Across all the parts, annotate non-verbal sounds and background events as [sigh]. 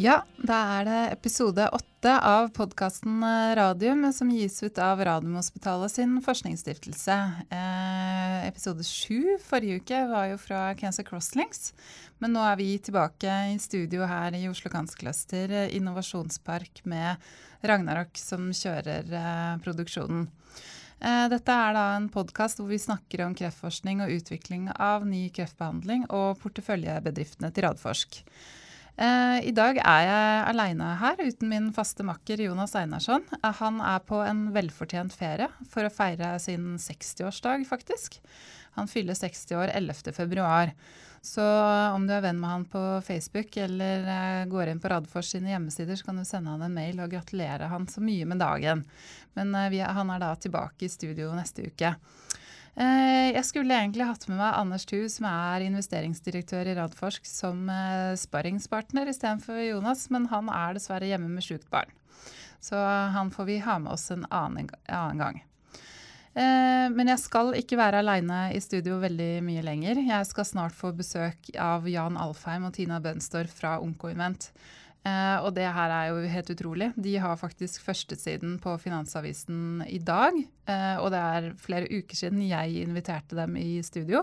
Ja, da er det episode åtte av podkasten eh, Radium som gis ut av Radiumhospitalet sin forskningsstiftelse. Eh, episode sju forrige uke var jo fra Cancer Crosslinks. Men nå er vi tilbake i studio her i Oslo Kanskluster eh, innovasjonspark med Ragnarok som kjører eh, produksjonen. Eh, dette er da en podkast hvor vi snakker om kreftforskning og utvikling av ny kreftbehandling og porteføljebedriftene til Radforsk. Eh, I dag er jeg aleine her uten min faste makker Jonas Einarsson. Eh, han er på en velfortjent ferie for å feire sin 60-årsdag, faktisk. Han fyller 60 år 11.2. Så om du er venn med han på Facebook eller eh, går inn på Radfors sine hjemmesider, så kan du sende han en mail og gratulere han så mye med dagen. Men han er da tilbake i studio neste uke. Eh, jeg skulle egentlig hatt med meg Anders Thu, som er investeringsdirektør i Radforsk, som eh, sparringspartner istedenfor Jonas, men han er dessverre hjemme med sjukt barn. Så han får vi ha med oss en annen, gang. Eh, men jeg skal ikke være aleine i studio veldig mye lenger. Jeg skal snart få besøk av Jan Alfheim og Tina Bønstor fra Onkoinvent. Uh, og det her er jo helt utrolig. De har faktisk førstesiden på Finansavisen i dag. Uh, og det er flere uker siden jeg inviterte dem i studio.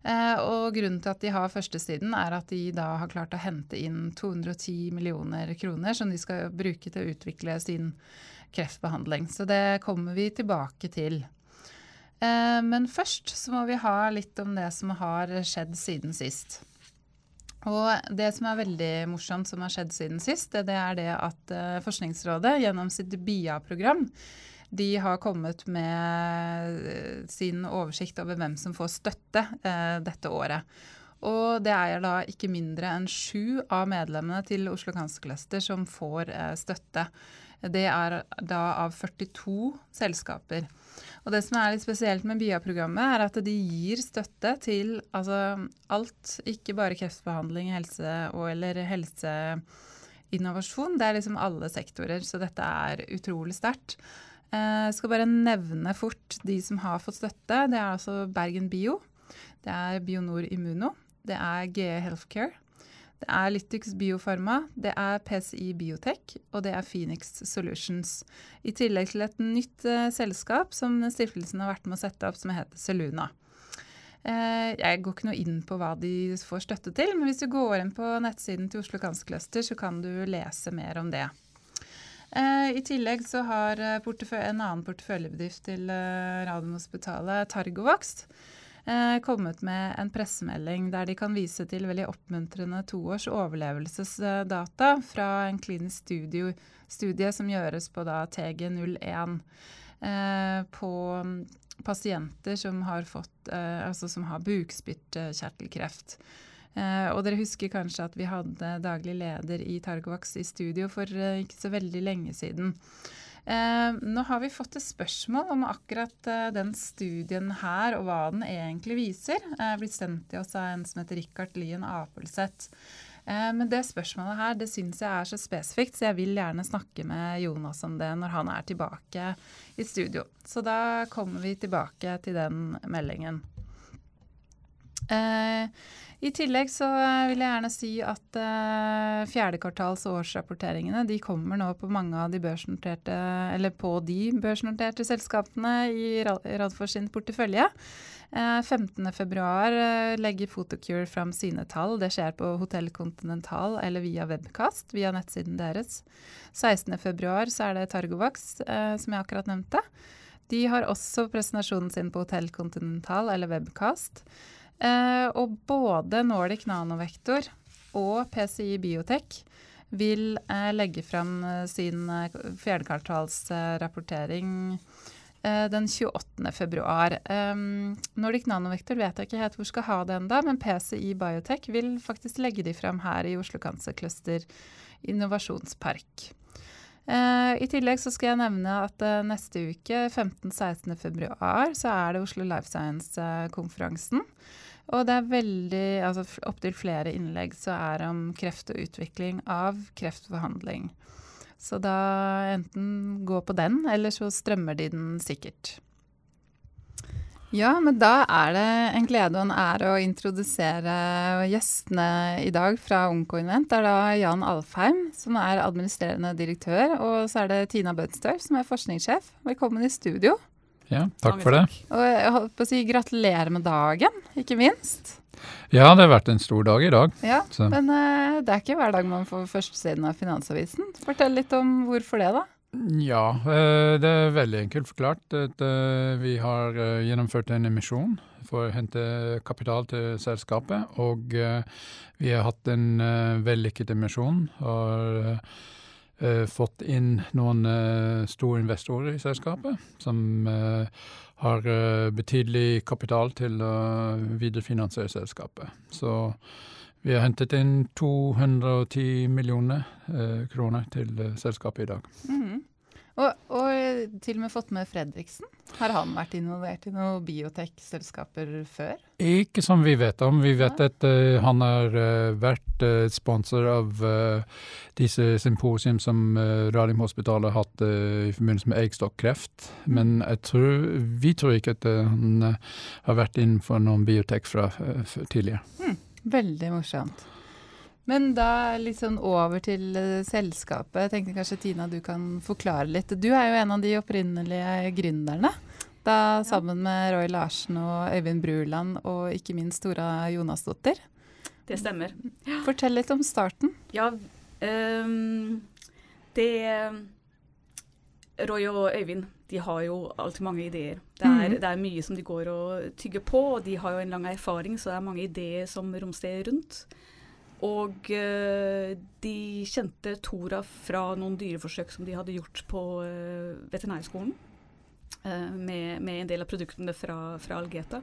Uh, og grunnen til at de har førstesiden, er at de da har klart å hente inn 210 millioner kroner som de skal bruke til å utvikle sin kreftbehandling. Så det kommer vi tilbake til. men først så må vi ha litt om det som har skjedd siden sist. Og det som er veldig morsomt som har skjedd siden sist, det er det at uh, Forskningsrådet gjennom sitt BIA-program de har kommet med sin oversikt over hvem som får støtte eh, dette året. Og det er da ikke mindre enn sju av medlemmene til Oslo Cancer Cluster som får støtte. Det er da av 42 selskaper. Og det som er litt spesielt med BIA-programmet, er at de gir støtte til altså, alt, ikke bare kreftbehandling helse og, eller helseinnovasjon. Det er liksom alle sektorer, så dette er utrolig sterkt. Jeg eh, skal bare nevne fort de som har fått støtte. Det er altså Bergen Bio. Det er Bionor Immuno. Det er GE Healthcare. Det er Lytix Biofarma, det er PCI Biotech og det er Phoenix Solutions. I tillegg til et nytt uh, selskap som stiftelsen har vært med å sette opp, som heter Seluna. Uh, jeg går ikke noe inn på hva de får støtte til, men hvis du går inn på nettsiden til Oslo Cancer så kan du lese mer om det. Uh, I tillegg så har en annen porteføljebedrift til Radiumhospitalet, Targovax, eh, kommet med en pressemelding der de kan vise til veldig oppmuntrende toårs overlevelsesdata fra en klinisk studie, studie som gjøres på da TG01 eh, på pasienter som har, fått, eh, altså som har bukspyttkjertelkreft. Eh, og dere husker kanskje at vi hadde daglig leder i Targovax i studio for eh, ikke så veldig lenge siden. Eh, nå har vi fått et spørsmål om akkurat eh, den studien her, og hva den egentlig viser. Eh, blitt sendt til oss av en som heter Rikard Lien Apelseth. Men det spørsmålet her det syns jeg er så spesifikt, så jeg vil gjerne snakke med Jonas om det når han er tilbake i studio. Så da kommer vi tilbake til den meldingen. Eh, i tillegg så eh, vil jeg gjerne si at uh, fjerde kvartals årsrapporteringene de kommer nå på mange av de børsnoterte, eller på de børsnoterte selskapene i Radfors sin portefølje. Uh, 15.2 uh, legger Photocure fram sine tall. Det skjer på Hotell Continental eller via webkast, via nettsiden deres. 16.2 så er det Targovax, uh, som jeg akkurat nevnte. De har også presentasjonen sin på Hotell Continental eller webkast. Eh, og både Nordic Nanovektor og PCI Biotech vil eh, legge fram eh, sin fjerdekvartalsrapportering den 28. februar. Nordic Nanovektor vet jeg ikke helt hvor skal ha det enda, men PCI Biotech vil faktisk legge de fram her i Oslo Cancer Cluster innovasjonspark. I tillegg så skal jeg nevne at neste uke, 15.-16. februar, så er det Oslo Life Science-konferansen. Og det er veldig Altså opptil flere innlegg så er det om kreft og utvikling av kreftbehandling. Så da enten gå på den, eller så strømmer de den sikkert. Ja, men da er det en glede og en ære å introdusere gjestene i dag fra Onkoinvent. Det er da Jan Alfheim, som er administrerende direktør, og så er det Tina Bødstøl, som er forskningssjef. Velkommen i studio. Ja, takk for det. Og jeg holdt på å si gratulerer med dagen, ikke minst. Ja, det har vært en stor dag i dag. Ja, Så. Men uh, det er ikke hver dag man får førstesiden av Finansavisen. Fortell litt om hvorfor det, da. Ja, uh, det er veldig enkelt forklart. At, uh, vi har gjennomført en emisjon for å hente kapital til selskapet. Og vi har hatt en vellykket emisjon. og fått inn noen eh, store investorer i selskapet som eh, har eh, betydelig kapital til å viderefinansiere selskapet. Så vi har hentet inn 210 millioner eh, kroner til eh, selskapet i dag. Mhm. Og, og til og med fått med Fredriksen. Har han vært involvert i noen biotech-selskaper før? Ikke som vi vet om. Vi vet at uh, han har uh, vært uh, sponsor av disse symposium som uh, Radiumhospitalet har hatt i forbindelse med eggstokkreft. Men jeg tror, vi tror ikke at han har vært innenfor noen biotek fra tidligere. Veldig morsomt. Men da litt sånn over til uh, selskapet. Jeg tenkte kanskje Tina du kan forklare litt. Du er jo en av de opprinnelige gründerne. Da sammen med Roy Larsen og Øyvind Bruland og ikke minst Tora Jonasdottir. Det stemmer. Fortell litt om starten. Ja, um, det Roy og Øyvind de har jo alltid mange ideer. Det er, mm. det er mye som de går og tygger på, og de har jo en lang erfaring, så det er mange ideer som romsterer rundt. Og eh, de kjente Tora fra noen dyreforsøk som de hadde gjort på eh, veterinærskolen. eh, med, med en del av produktene fra, fra Algeta.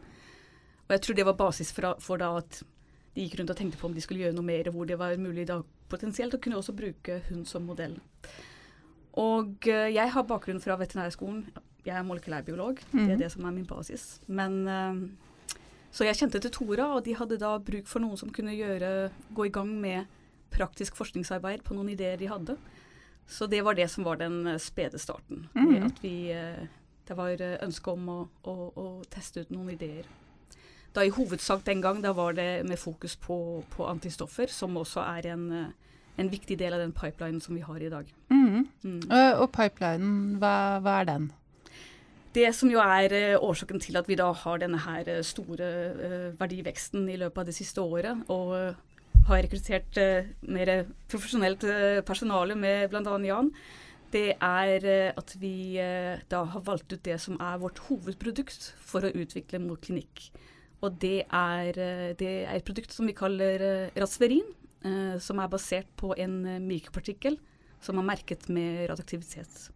Og jeg tror det var basis for, for da at de gikk rundt og tenkte på om de skulle gjøre noe mer, hvor det var mulig da potensielt å kunne også bruke hund som modell. Og jeg har bakgrunn fra veterinærskolen. Jeg er molekylærbiolog. Det Mhm. er det som er min basis. Men Så jeg kjente til Tora, og de hadde da bruk for noen som kunne gjøre, gå i gang med praktisk forskningsarbeid på noen ideer de hadde. Så det var det som var den eh, spede starten. Mm. At vi, eh, det var eh, ønske om å, å, å teste ut noen ideer. Da I hovedsak den gang da var det med fokus på, på antistoffer, som også er en, en viktig del av den pipelinen som vi har i dag. Mm. Mm. Og, og pipelinen, hva, hva er den? Det som jo er eh, årsaken til at vi da har denne her eh, store eh, verdiveksten i løpet av det siste året, og har rekruttert mer profesjonelt personale med bl.a. Jan, det er at vi da har valgt ut det som er vårt hovedprodukt for å utvikle mot klinikk. Og det er, det er et produkt som vi kaller Rasverin, som er basert på en mikropartikkel som er merket med radioaktivitet.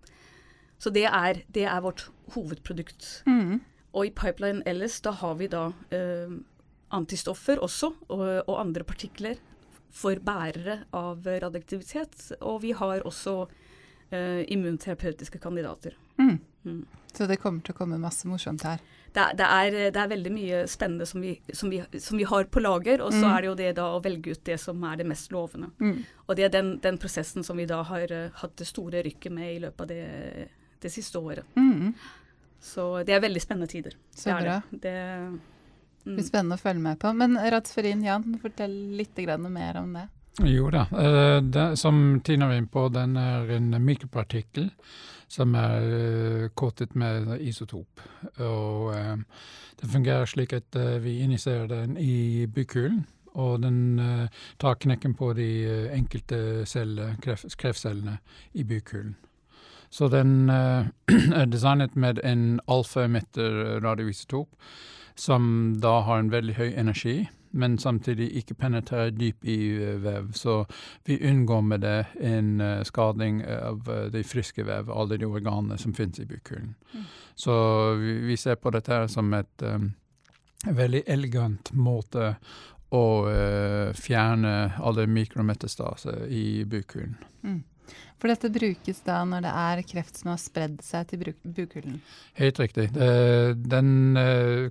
Så det er, det er vårt hovedprodukt. Mm. Og i pipeline ellers, da har vi da eh, antistoffer også, og, og andre partikler for bærere av radioaktivitet. Og vi har også eh, immunterapeutiske kandidater. Mm. Mm. Så det kommer til å komme masse morsomt her. Det, er- det, er, det er veldig mye spennende som vi, som vi, som vi har på lager, og så Mm. er det jo det da å velge ut det som er det mest lovende. Mm. Og det er den, den prosessen som vi da har eh, hatt det store rykket med i løpet av det, det siste året. Mm. Så det er veldig spennende tider. Så det er bra. Det. Det, Det mm. blir spennende å følge med på. Men Ratsferin, Jan, fortell litt mer om det. Jo da. eh, det, som Tina var inne på, den er en mikropartikkel som er kortet med isotop. Og den fungerer slik at eh, vi injiserer den i bykulen. Og den eh, tar knekken på de eh, enkelte celler, kreft, kreftcellene i bukhulen. Så den eh, [clears throat] er designet med en alfa-emitter radioisotop, som da har en veldig høy energi, men samtidig ikke penetrerer dyp i eh, vev. Så vi unngår med det en eh, skading av eh, de friske vev, alle de organene som finnes i bukhulen. Mm. Så vi, vi ser på dette her som et um, veldig elegant måte å uh, fjerne alle mikrometastaser i bukhulen. Mm. For dette brukes da når det er kreft som har spredd seg til bukhulen? Helt riktig. Den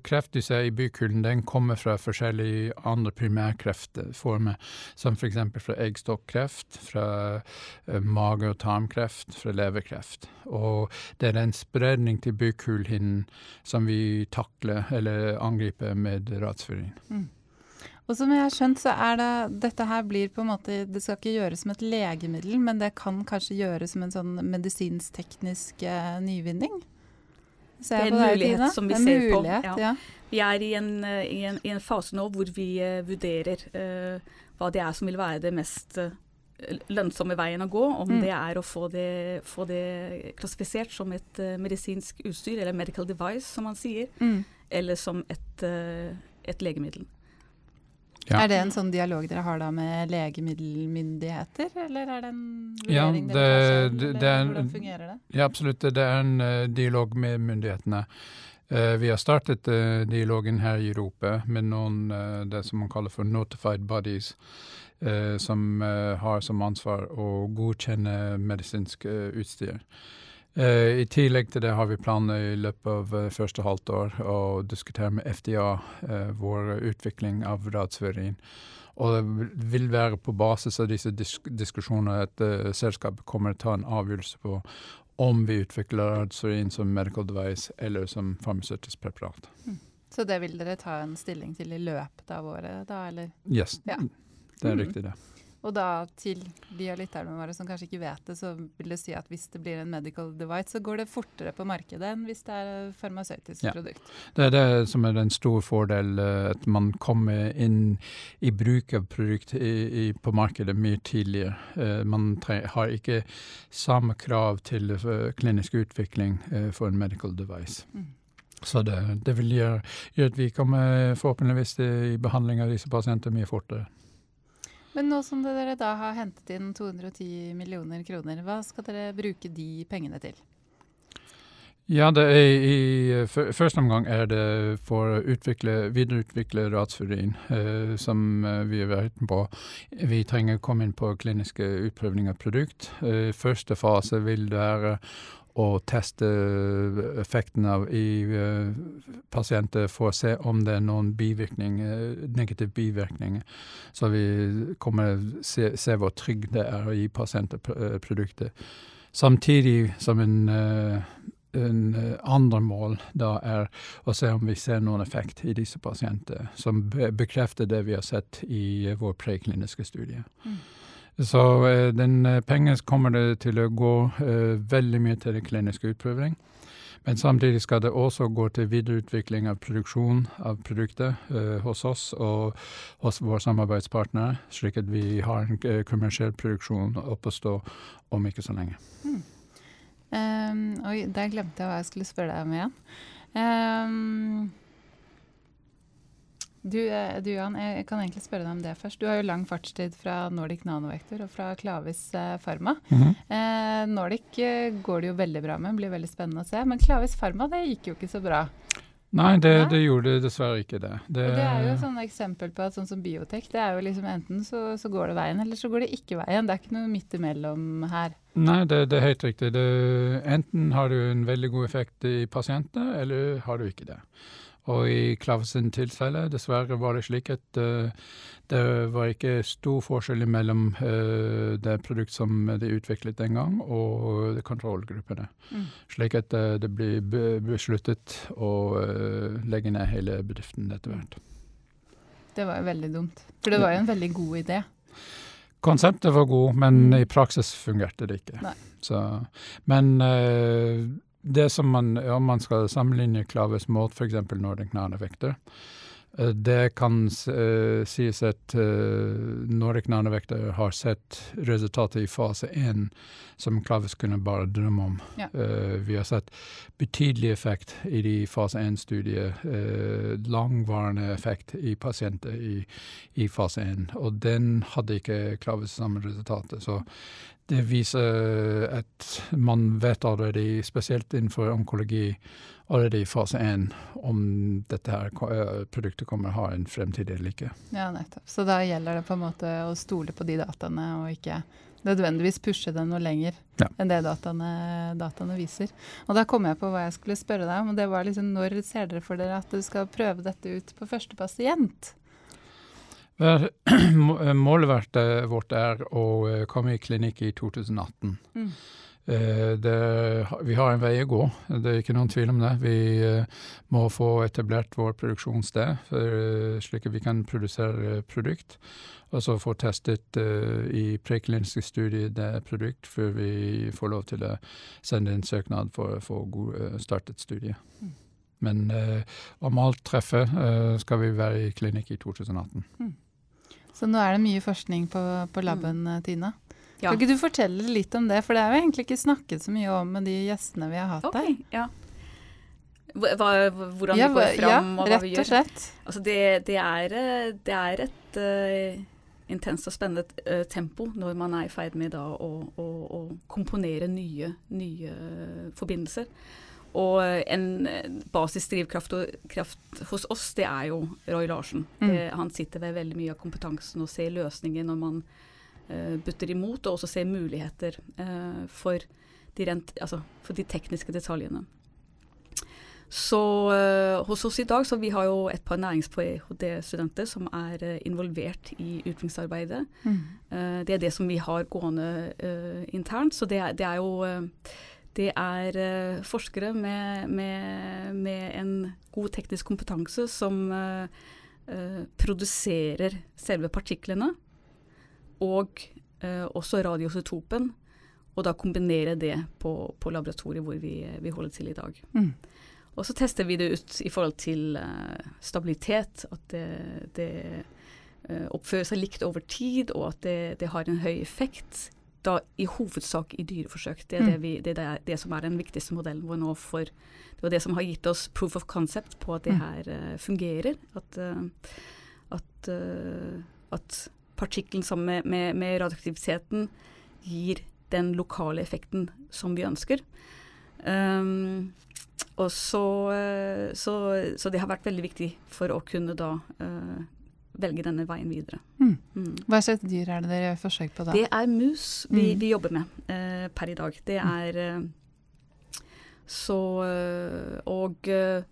kreft du ser i bukhulen, den kommer fra forskjellige andre primærkreftformer, som f.eks. fra eggstokkreft, fra mage- og tarmkreft, fra leverkreft. Og det er en spredning til bukhulhinnen som vi takler eller angriper med ratsfyring. Mm. Og som jeg har skjønt, så er det dette her blir på en måte Det skal ikke gjøres som et legemiddel, men det kan kanskje gjøres som en sånn medisinsk-teknisk eh, nyvinning? det er en mulighet som vi ser mulighet, på. Ja. Ja. Vi er i en, eh, i, en, i en, fase nå hvor vi uh, vurderer uh, hva det er som vil være det mest uh, lønnsomme veien å gå. Om mm. det er å få det, få det, klassifisert som et medisinsk utstyr, eller medical device, som man sier, mm. eller som et, et legemiddel. Ja. Er det en sånn dialog dere har da med legemiddelmyndigheter, eller er det en vurdering ja, det, dere tar selv? Hvordan fungerer det? Ja, absolutt. Det er en uh, dialog med myndighetene. Uh, vi har startet uh, dialogen her i Europa med noen det som man kaller for notified bodies, som har som ansvar å godkjenne medisinsk utstyr. Uh, I tillegg til det har vi planer i løpet av uh, første halvt år å diskutere med FDA eh, vår utvikling av radsverin. Og det vil være på basis av disse disk diskusjonene at selskapet kommer til å ta en avgjørelse på om vi utvikler radsverin som medical device eller som farmasøytisk preparat. Mm. Så det vil dere ta en stilling til i løpet av året, da, eller? Yes, ja. det er mm. riktig det. Og da til de av lytterne våre som kanskje ikke vet det, så vil det si at hvis det blir en medical device, så går det fortere på markedet enn hvis det er et farmasøytisk ja. produkt. Det er det som er en stor fordel, eh, at man kommer inn i bruk av produkt i, i, på markedet mye tidligere. Uh, man har ikke samme krav til uh, klinisk utvikling for en medical device. Mm. Så det, det, vil gjøre, gjøre at vi kommer forhåpentligvis i behandling av disse pasientene mye fortere. Men nå som dere da har hentet inn 210 millioner kroner, hva skal dere bruke de pengene til? Ja, det er i første omgang er det for å utvikle, videreutvikle ratsfurin, eh, som eh, vi har vært på. Vi trenger å komme inn på kliniske utprøvninger av produkt. Eh, første fase vil være å teste effekten av i uh, pasienter for å se om det er noen bivirkning, uh, negative bivirkninger. Så vi kommer se, se hvor trygg det er å gi pasienter. Samtidig som en, uh, en andre mål da er å se om vi ser noen effekt i disse pasientene, som bekrefter det vi har sett i vår prekliniske studie. Mm. Så eh, den pengen kommer det til å gå eh, veldig mye til klinisk utprøving. Men samtidig skal det også gå til videreutvikling av produksjon av produkter uh, hos oss og hos våre samarbeidspartnere, slik at vi har en kommersiell produksjon oppe å stå om ikke så lenge. Mm. Um, oi, der glemte jeg hva jeg skulle spørre deg om igjen. Um, du, eh, du, Jan, jeg kan egentlig spørre deg om det først. Du har jo lang fartstid fra Nordic Nanovektor og fra Klavis eh, Pharma. Mm -hmm. eh, Nordic eh, går det jo veldig bra med, blir veldig spennende å se. Men Klavis Pharma det gikk jo ikke så bra. Nei, det, det gjorde dessverre ikke det. det. Og det er jo et eksempel på at sånn som biotek, det er jo liksom enten så, så, går det veien, eller så går det ikke veien. Det er ikke noe midt imellom her. Nei, det, det er helt riktig. enten har du en veldig god effekt i pasientene, eller har du ikke det. Og i Klavs tilfelle, dessverre, var det slik at uh, det var ikke stor forskjell mellom uh, det produkt som de utviklet den gang, og de kontrollgruppene. Mm. Slik at uh, det blir besluttet å legge ned hele bedriften etter hvert. Det var jo veldig dumt, for det var jo en veldig god idé. Konseptet var god, men mm. i praksis fungerte det ikke. Så, men det som man, Om man skal sammenligne Klaves mot f.eks. Nordic Nanevekter, eh, det kan uh, sies at Nordic Nanevekter har sett resultatet i fase 1 som Klaves kunne bare drømme om. Ja. Vi har sett betydelig effekt i de fase 1-studiet. langvarende effekt i pasienter i, i, fase 1. Og den hadde ikke Klaves samme resultatet. Så det viser at man vet allerede, spesielt innenfor onkologi, allerede i fase én, om dette her produktet kommer å ha en fremtid eller ikke. Ja, nettopp. Så da gjelder det på en måte å stole på de dataene, og ikke nødvendigvis pushe det noe lenger ja. enn det dataene, dataene, viser. Og da kom jeg på hva jeg skulle spørre deg om, og det var liksom når ser dere for dere at du skal prøve dette ut på første pasient? [clears throat] Målet vårt er å eh, komme i klinikk i 2018. Mm. Eh, det, vi har en vei å gå, det er ikke noen tvil om det. Vi eh, må få etablert vår produksjonssted, slik at vi kan produsere produkt. Og så få testet i prekliniske studier det produkt, før vi får lov til å sende inn søknad for å få startet studiet. Mm. Men om alt treffer, skal vi være i klinikk i 2018. Mm. Så nå er det mye forskning på, på laben, mm. Eh, Tina. Ja. Kan ikke du fortelle litt om det? For det er jo egentlig ikke snakket så mye om med de gjestene vi har hatt okay, her. Ja. Hva, hvordan ja, vi går fram, ja, og hva vi gjør. Rett og slett. Altså det, det, er, eh, det, er, et uh, intenst og spennende uh, tempo når man er i ferd med da, å, å, å, komponere nye, nye forbindelser. Og en basisdrivkraft hos oss, det er jo Roy Larsen. Mm. Det, han sitter ved veldig mye av kompetansen og ser løsninger når man uh, butter imot, og også ser muligheter uh, for, de rent, altså, for, de tekniske detaljene. Så uh, hos oss i dag så vi har jo et par nærings-ph.d.-studenter som er involvert i utviklingsarbeidet. Mm. det er det som vi har gående internt, så det er, det er jo det er uh, forskere med, med, med, en god teknisk kompetanse som uh, uh, produserer selve partiklene, og også radiosotopen. og da kombinere det på, på laboratoriet hvor vi, vi, holder til i dag. Mm. Og så tester vi det ut i forhold til stabilitet, at det, det oppfører seg likt over tid, og at det, det har en høy effekt da i hovedsak i dyreforsøk. Det er, mm. det, vi, det, er det, som er den viktigste modellen vår nå for Det var det som har gitt oss proof of concept på at det mm. her uh, fungerer. At, uh, at, uh, at partikkelen sammen med, med, med, radioaktiviteten gir den lokale effekten som vi ønsker. Um, og så, så, så, det har vært veldig viktig for å kunne da velge denne veien videre. Mm. Mm. Hva slags dyr er det dere gjør forsøk på da? Det er mus vi, mm. vi jobber med eh, per i dag. Det mm. er eh, så Og eh,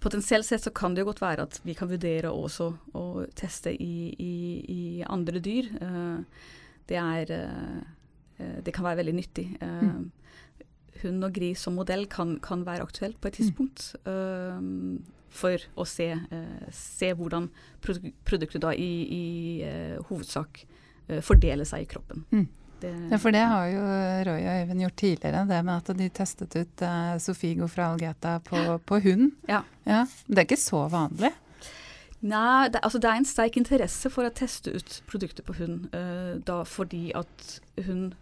potensielt sett så kan det jo godt være at vi kan vurdere også å teste i, i, i andre dyr. det er Det kan være veldig nyttig. Mm. Hund og gris som modell kan, kan være aktuelt på et mm. tidspunkt. Mm for å se, eh, se hvordan produktet da i, i uh, hovedsak uh, fordeler seg i kroppen. Mm. Det, ja, for det har jo Roy og Øyvind gjort tidligere, det med at de testet ut uh, Sofigo fra Algeta på, på hund. Ja. ja. Det er ikke så vanlig? Nei, det, altså det er en sterk interesse for å teste ut produkter på hund, da fordi at hund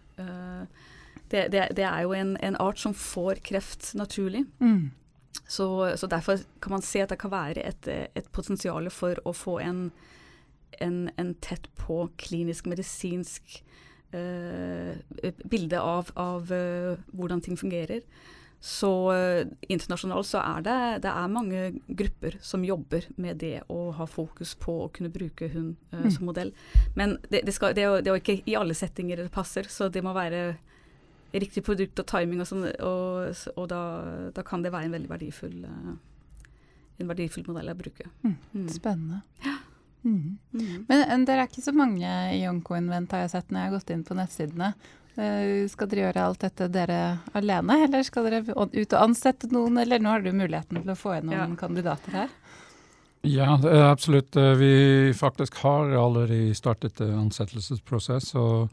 det, det, det, er jo en, en, art som får kreft naturlig. Mm. Så, så, derfor kan man se at det kan være et, et potensial for å få en, en, en tett på klinisk medisinsk uh, bilde av, av uh, hvordan ting fungerer. Så uh, internasjonalt så er det, det er mange grupper som jobber med det å ha fokus på å kunne bruke hund mm. som modell. Men det, det, skal, det, er jo, det er jo ikke i alle settinger det passer, så det må være riktig produkt og timing og sånn, og, og da, da, kan det være en veldig verdifull, uh, en verdifull modell å bruke. Mm. Mm. Spennende. Ja. Mm. mm. Men dere er ikke så mange i Onkoinvent har jeg sett når jeg har gått inn på nettsidene. Uh, skal dere gjøre alt dette dere alene, eller skal dere ut og ansette noen? Eller nå har du muligheten til å få inn noen ja. kandidater her. Ja, absolutt. Eh, vi faktisk har allerede startet ansettelsesprosess. Og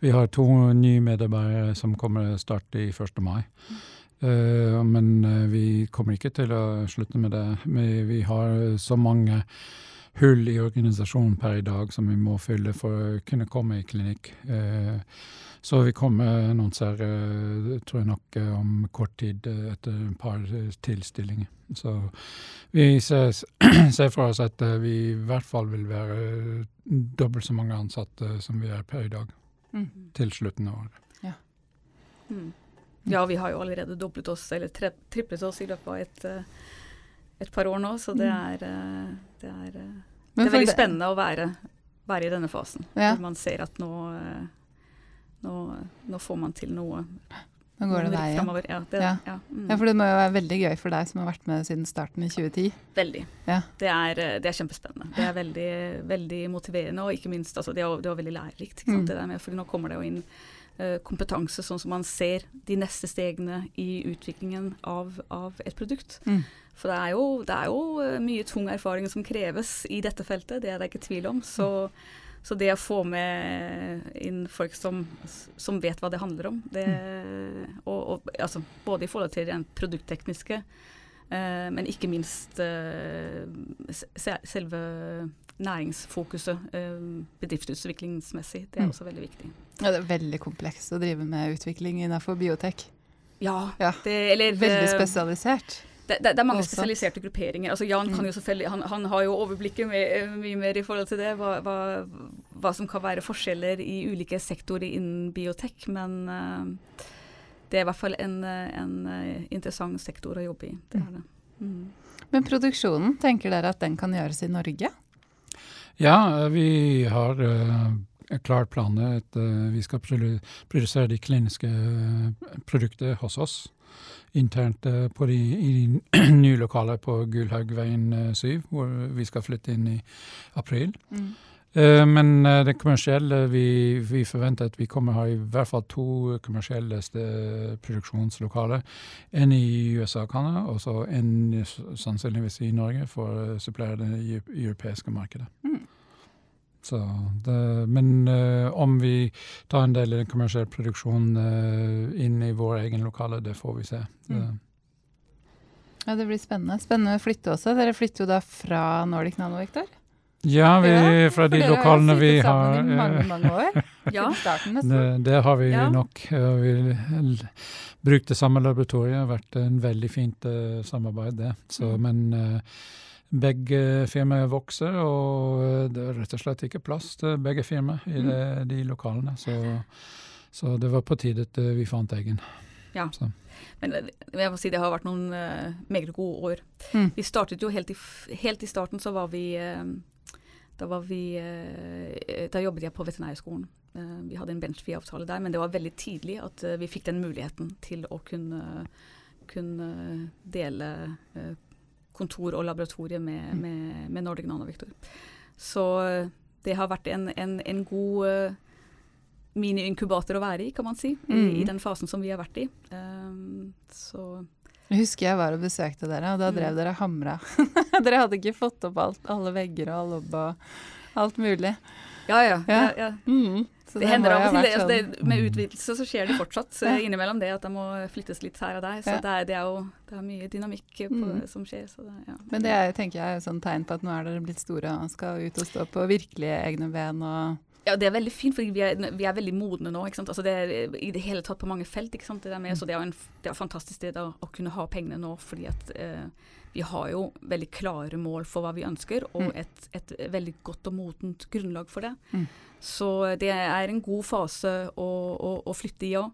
vi har to nye medarbeidere som kommer til å starte i 1. mai. Uh, men vi kommer ikke til å slutte med det. Vi, har så mange hull i organisasjonen per i dag som vi må fylle for å kunne komme i klinikk. Uh, så vi kommer annonsere, tror jeg nok, om kort tid etter et par tilstillinger. Så vi ser, [clears throat] ser for oss at vi i hvert fall vil være dobbelt så mange ansatte som vi er per i dag. Mm. Til slutten av året. Mm. Ja, vi har jo allerede doblet oss, eller tre, triplet oss i løpet av et, eh, et par år nå, så det Mm. er, eh, det er, eh, det er veldig spennende å være, være i denne fasen. Ja. Hvor man ser at nå, eh, nå, nå får man til noe. Nå går det deg igjen. Ja, det, Ja. ja. mm. Ja, for det må jo være veldig gøy for deg som har vært med siden starten i 2010. Veldig. Ja. Det, er, det er kjempespennende. Det er veldig, veldig motiverende, og ikke minst altså, det, er, det er veldig lærerikt. Mm. Det der med, for nå kommer det jo inn kompetanse, sånn som man ser de neste stegene i utviklingen av, av et produkt. Mm. For det er, jo, det er jo eh, mye tung erfaring som kreves i dette feltet, det er det ikke tvil om. Så, så det å få med inn folk som, som vet hva det handler om, det, og, og, altså, både i forhold til det produkttekniske, eh, men ikke minst eh, se, selve næringsfokuset, eh, bedriftsutviklingsmessig, det er Mm. også veldig viktig. Ja, det er veldig komplekst å drive med utvikling innenfor biotek. Ja, Ja. Det, eller Veldig eh, spesialisert. Det, det, det er mange Også. spesialiserte grupperinger. Altså Jan kan Mm. jo selvfølgelig, han, han har jo overblikket med, mye mer i forhold til det, hva, hva, hva som kan være forskjeller i ulike sektorer innen biotek. Men uh, det er i hvert fall en, en eh, interessant sektor å jobbe i. Det er det. Mm. Men produksjonen, tenker dere at den kan gjøres i Norge? Ja, eh, vi har uh, klart planer. at uh, vi skal produsere de kliniske produktene produkter hos oss. Internt eh, på de, i de [clears throat] nye lokaler på Gullhaugveien uh, 7, hvor vi skal flytte inn i april. Eh, men eh, det kommersielle, vi, vi forventer at vi kommer ha i hvert fall to kommersielle produksjonslokaler. En i USA og Canada, og så en sannsynligvis i Norge for å supplere det europeiske markedet. Mm. Så det, men eh, om vi tar en del kommersiell produksjon eh, inn i vår egen lokale, det får vi se. Mm. Ja, Det blir spennende. Spennende å flytte også. Dere flytter jo da fra Nordic Nano, Victor? Ja, vi, fra de lokalene har vi har i mange, eh, mange år. [laughs] Ja. Det, det har vi Ja. nok. Vi brukte samme laboratorium. Det har vært en veldig fint uh, samarbeid, det. Så, Mm. Men eh, begge firmaer vokser, og eh, det er rett og slett ikke plass til begge firmaer i Mm. det, de lokalene. Så, så det var på tide at eh, vi fant egen. Ja. Så. Men eh, jeg må si det har vært noen uh, meget gode år. Mm. Vi startet jo helt i, helt i starten, så var vi uh, Da var vi Da jobbet jeg på veterinærskolen. Vi hadde en benchfee-avtale der, men det var veldig tidlig at vi fikk den muligheten til å kunne, kunne dele kontor og laboratorie med, Mm. med, med Nordic Nanovektor. Så eh, det har vært en, en, en god eh, mini-inkubator å være i, kan man si, i, Mm. i den fasen som vi har vært i. Um, så Jeg husker jeg var og besøkte dere, og da drev Mm. dere hamra. [laughs] dere hadde ikke fått opp alt, alle vegger og all lobb og alt mulig. Ja, ja. Ja. ja. Så Det hender av og til. Det, altså det, sånn- med utvidelse så skjer det fortsatt så Ja. innimellom det at det må flyttes litt her og der. Så det, er, det er jo det er mye dynamikk på, Mm. som skjer. Så det, ja. Men det er, tenker jeg er jo sånn tegn på at nå er dere blitt store og skal ut og stå på virkelige egne ben og Ja, det er veldig fint, for vi vi er veldig modne nå. ikke sant? Altså det er i det hele tatt på mange felt. ikke sant? Det, der med, Mm. så det er en det er et fantastisk sted å, å kunne ha pengene nå, fordi at eh, vi har jo veldig klare mål for hva vi ønsker, og Mm. et, et veldig godt og modent grunnlag for det. Mm. Så det er en god fase å, å, å flytte i òg.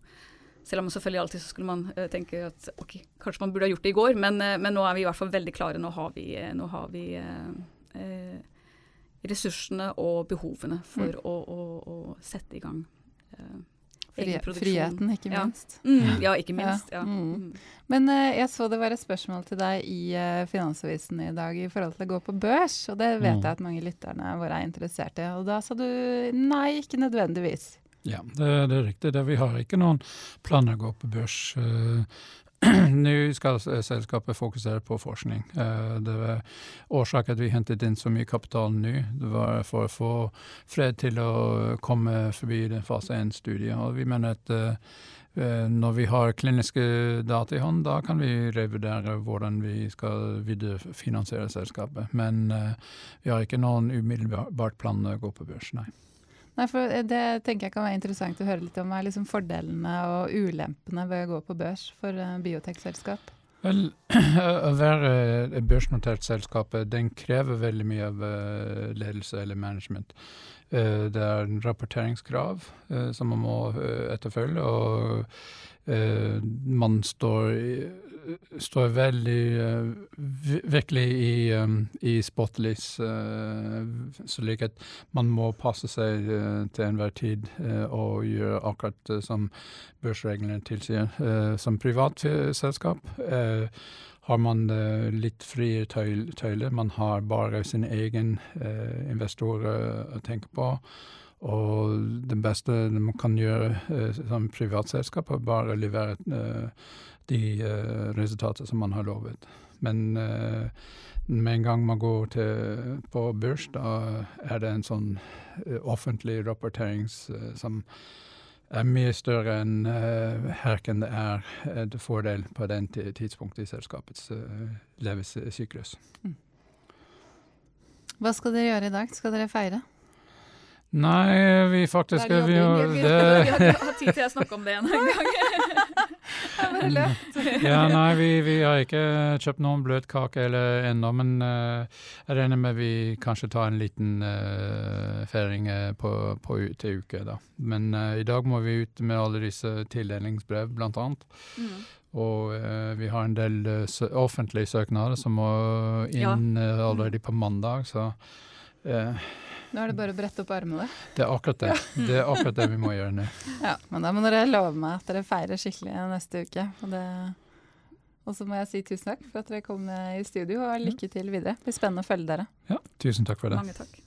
Selv om selvfølgelig alltid så skulle man uh, tenke at ok, kanskje man burde ha gjort det i går, men, uh, men nå er vi i hvert fall veldig klare. Nå har vi, uh, nå har vi ressursene og behovene for Mm. å, å, å sette i gang Uh, friheten, ikke Ja. minst. Mm, ja, ikke minst. Ja, Ja. mm. Mm. Men uh, jeg så det var et spørsmål til deg i uh, Finansavisen i dag i forhold til å gå på børs, og det vet Mm. jeg at mange lytterne våre er interessert i. Og da sa du nei, ikke nødvendigvis. Ja, det, det er riktig. Det, vi har ikke noen planer å gå på børs. eh, Nå skal selskapet fokusere på forskning. Eh, Det var Årsaken at vi hentet inn så mye kapital nå, det var for å få fred til å komme forbi den fase 1-studiet. Og vi mener at eh, eh, når vi har kliniske data i hånd, da kan vi revurdere hvordan vi skal viderefinansiere selskapet. Men vi har ikke noen umiddelbart plan å gå på børs, nei. Nei, for eh, Det tenker jeg kan være interessant å høre litt om, er liksom fordelene og ulempene ved å gå på børs for eh, biotekselskap. Vel, [clears throat] å være et børsnotert selskap den krever veldig mye av ledelse eller management. Det er en rapporteringskrav som man må etterfølge, og man står står veldig uh, virkelig i, um, i spotlys, uh, slik at man må passe seg til enhver tid og gjøre akkurat som børsreglene tilsier. som privat selskap har man litt frie tøyler. Man har bare sin egen investorer å tenke på. Og det beste man kan gjøre som privatselskap, er bare å levere de uh, resultater som man har lovet. Men uh, med en gang man går til, på børs, da er det en sånn uh, offentlig rapportering som er mye større enn uh, herken det er en fordel på den tidspunktet i selskapets uh, levesyklus. Mm. Hva skal dere gjøre i dag? Skal dere feire? Nei, vi faktisk Det er. Vi, vi, vi, har [laughs] tid til å snakke om det en gang. [laughs] [laughs] [laughs] ja, nei, vi, vi, har ikke kjøpt noen bløtkake ennå, men uh, jeg regner med vi kanskje tar en liten uh, feiring uh, på, på, til uke. da. Men i dag må vi ut med alle disse tildelingsbrev, blant annet. Mm. Og vi har en del sø offentlige søknader som må inn ja. allerede på mandag, så nå er det bare å brette opp armene. Det er akkurat det. Det er akkurat det vi må gjøre nå. [laughs] Ja, men da må dere love meg at dere feirer skikkelig neste uke. Og, det, og så må jeg si tusen takk for at dere kom i studio, og lykke til videre. Det blir spennende å følge dere. Ja, tusen takk for det. Mange takk.